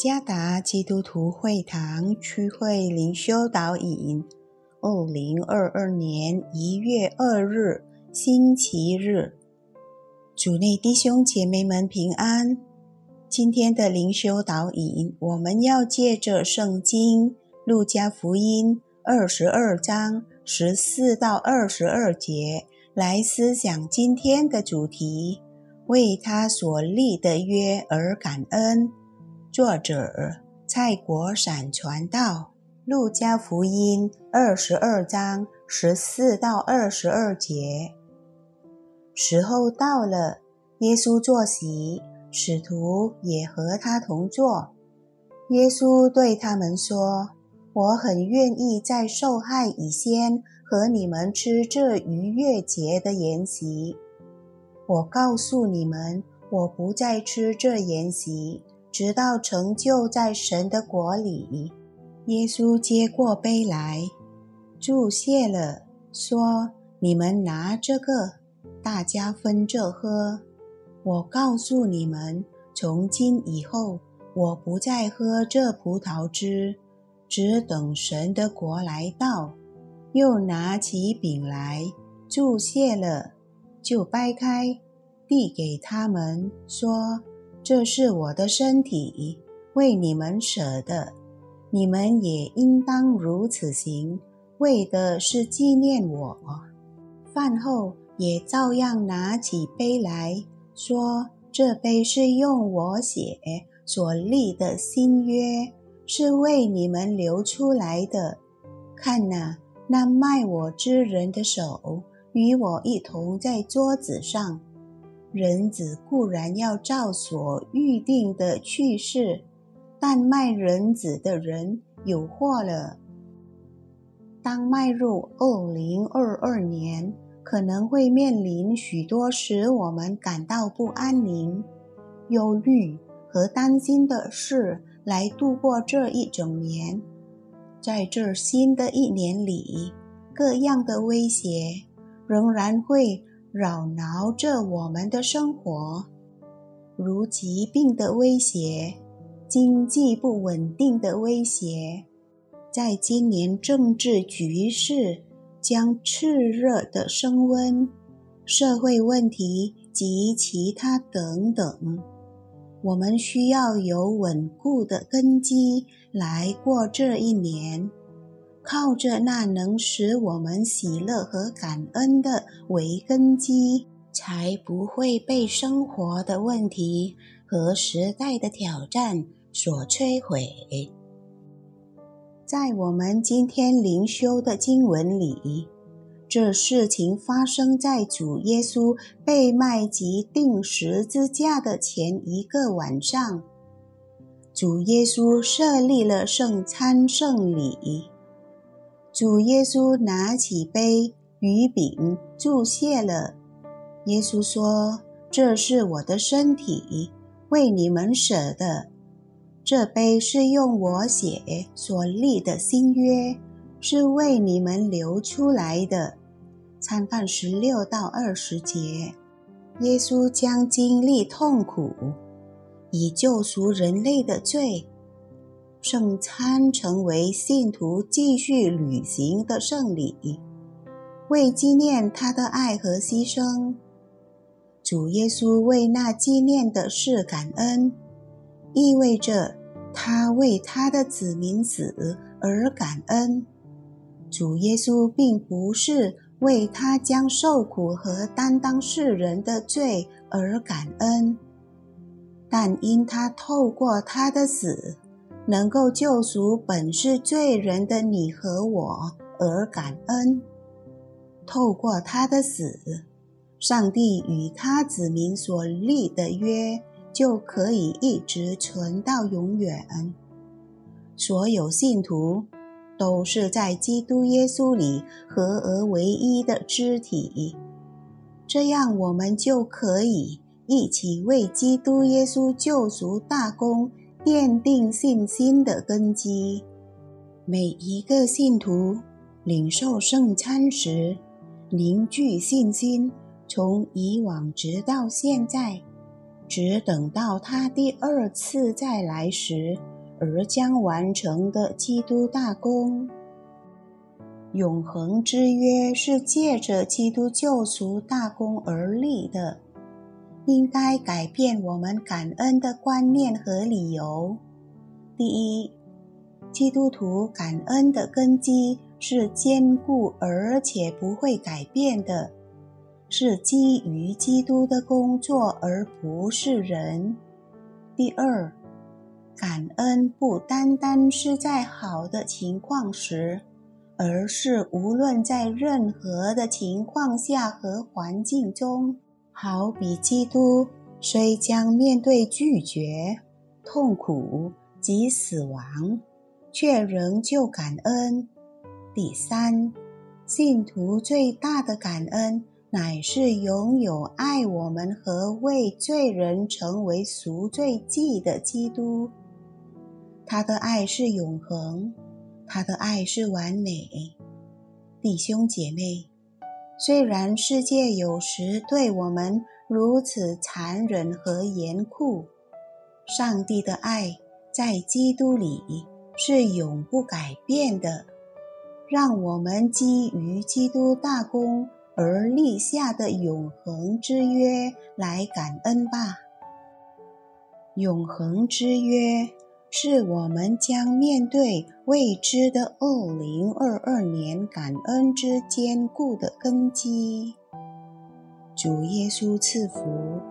加达基督徒会堂区会灵修导引，二零二二年一月二日星期日，主内弟兄姐妹们平安。今天的灵修导引，我们要借着圣经路加福音二十二章十四到二十二节来思想今天的主题：为他所立的约而感恩。作者蔡国闪传道，《路加福音》二十二章十四到二十二节。时候到了，耶稣坐席，使徒也和他同坐。耶稣对他们说：“我很愿意在受害以先和你们吃这逾越节的筵席。我告诉你们，我不再吃这筵席。”直到成就在神的国里，耶稣接过杯来，注谢了，说：“你们拿这个，大家分着喝。我告诉你们，从今以后，我不再喝这葡萄汁，只等神的国来到。”又拿起饼来，注谢了，就掰开，递给他们，说。这是我的身体，为你们舍的，你们也应当如此行，为的是纪念我。饭后也照样拿起杯来说：“这杯是用我血所立的新约，是为你们流出来的。看哪，那卖我之人的手与我一同在桌子上。”人子固然要照所预定的去世，但卖人子的人有祸了。当迈入二零二二年，可能会面临许多使我们感到不安宁、忧虑和担心的事来度过这一整年。在这新的一年里，各样的威胁仍然会。扰挠着我们的生活，如疾病的威胁、经济不稳定的威胁，在今年政治局势将炽热的升温、社会问题及其他等等，我们需要有稳固的根基来过这一年。靠着那能使我们喜乐和感恩的为根基，才不会被生活的问题和时代的挑战所摧毁。在我们今天灵修的经文里，这事情发生在主耶稣被卖及钉十字架的前一个晚上。主耶稣设立了圣餐圣礼。主耶稣拿起杯与饼，注谢了。耶稣说：“这是我的身体，为你们舍的。这杯是用我血所立的新约，是为你们流出来的。”参看十六到二十节。耶稣将经历痛苦，以救赎人类的罪。圣餐成为信徒继续旅行的圣礼，为纪念他的爱和牺牲，主耶稣为那纪念的事感恩，意味着他为他的子民死而感恩。主耶稣并不是为他将受苦和担当世人的罪而感恩，但因他透过他的死。能够救赎本是罪人的你和我而感恩，透过他的死，上帝与他子民所立的约就可以一直存到永远。所有信徒都是在基督耶稣里合而为一的肢体，这样我们就可以一起为基督耶稣救赎大功。奠定信心的根基。每一个信徒领受圣餐时，凝聚信心，从以往直到现在，只等到他第二次再来时，而将完成的基督大功。永恒之约是借着基督救赎大功而立的，应该改变我们感恩的观念和理由。第一，基督徒感恩的根基是坚固而且不会改变的。是基于基督的工作，而不是人。第二，感恩不单单是在好的情况时，而是无论在任何的情况下和环境中。好比基督虽将面对拒绝、痛苦及死亡，却仍旧感恩。第三，信徒最大的感恩。乃是拥有爱我们和为罪人成为赎罪祭的基督。他的爱是永恒，他的爱是完美。弟兄姐妹，虽然世界有时对我们如此残忍和严酷，上帝的爱在基督里是永不改变的。让我们基于基督大功。而立下的永恒之约来感恩吧。永恒之约是我们将面对未知的二零二二年感恩之坚固的根基。主耶稣赐福。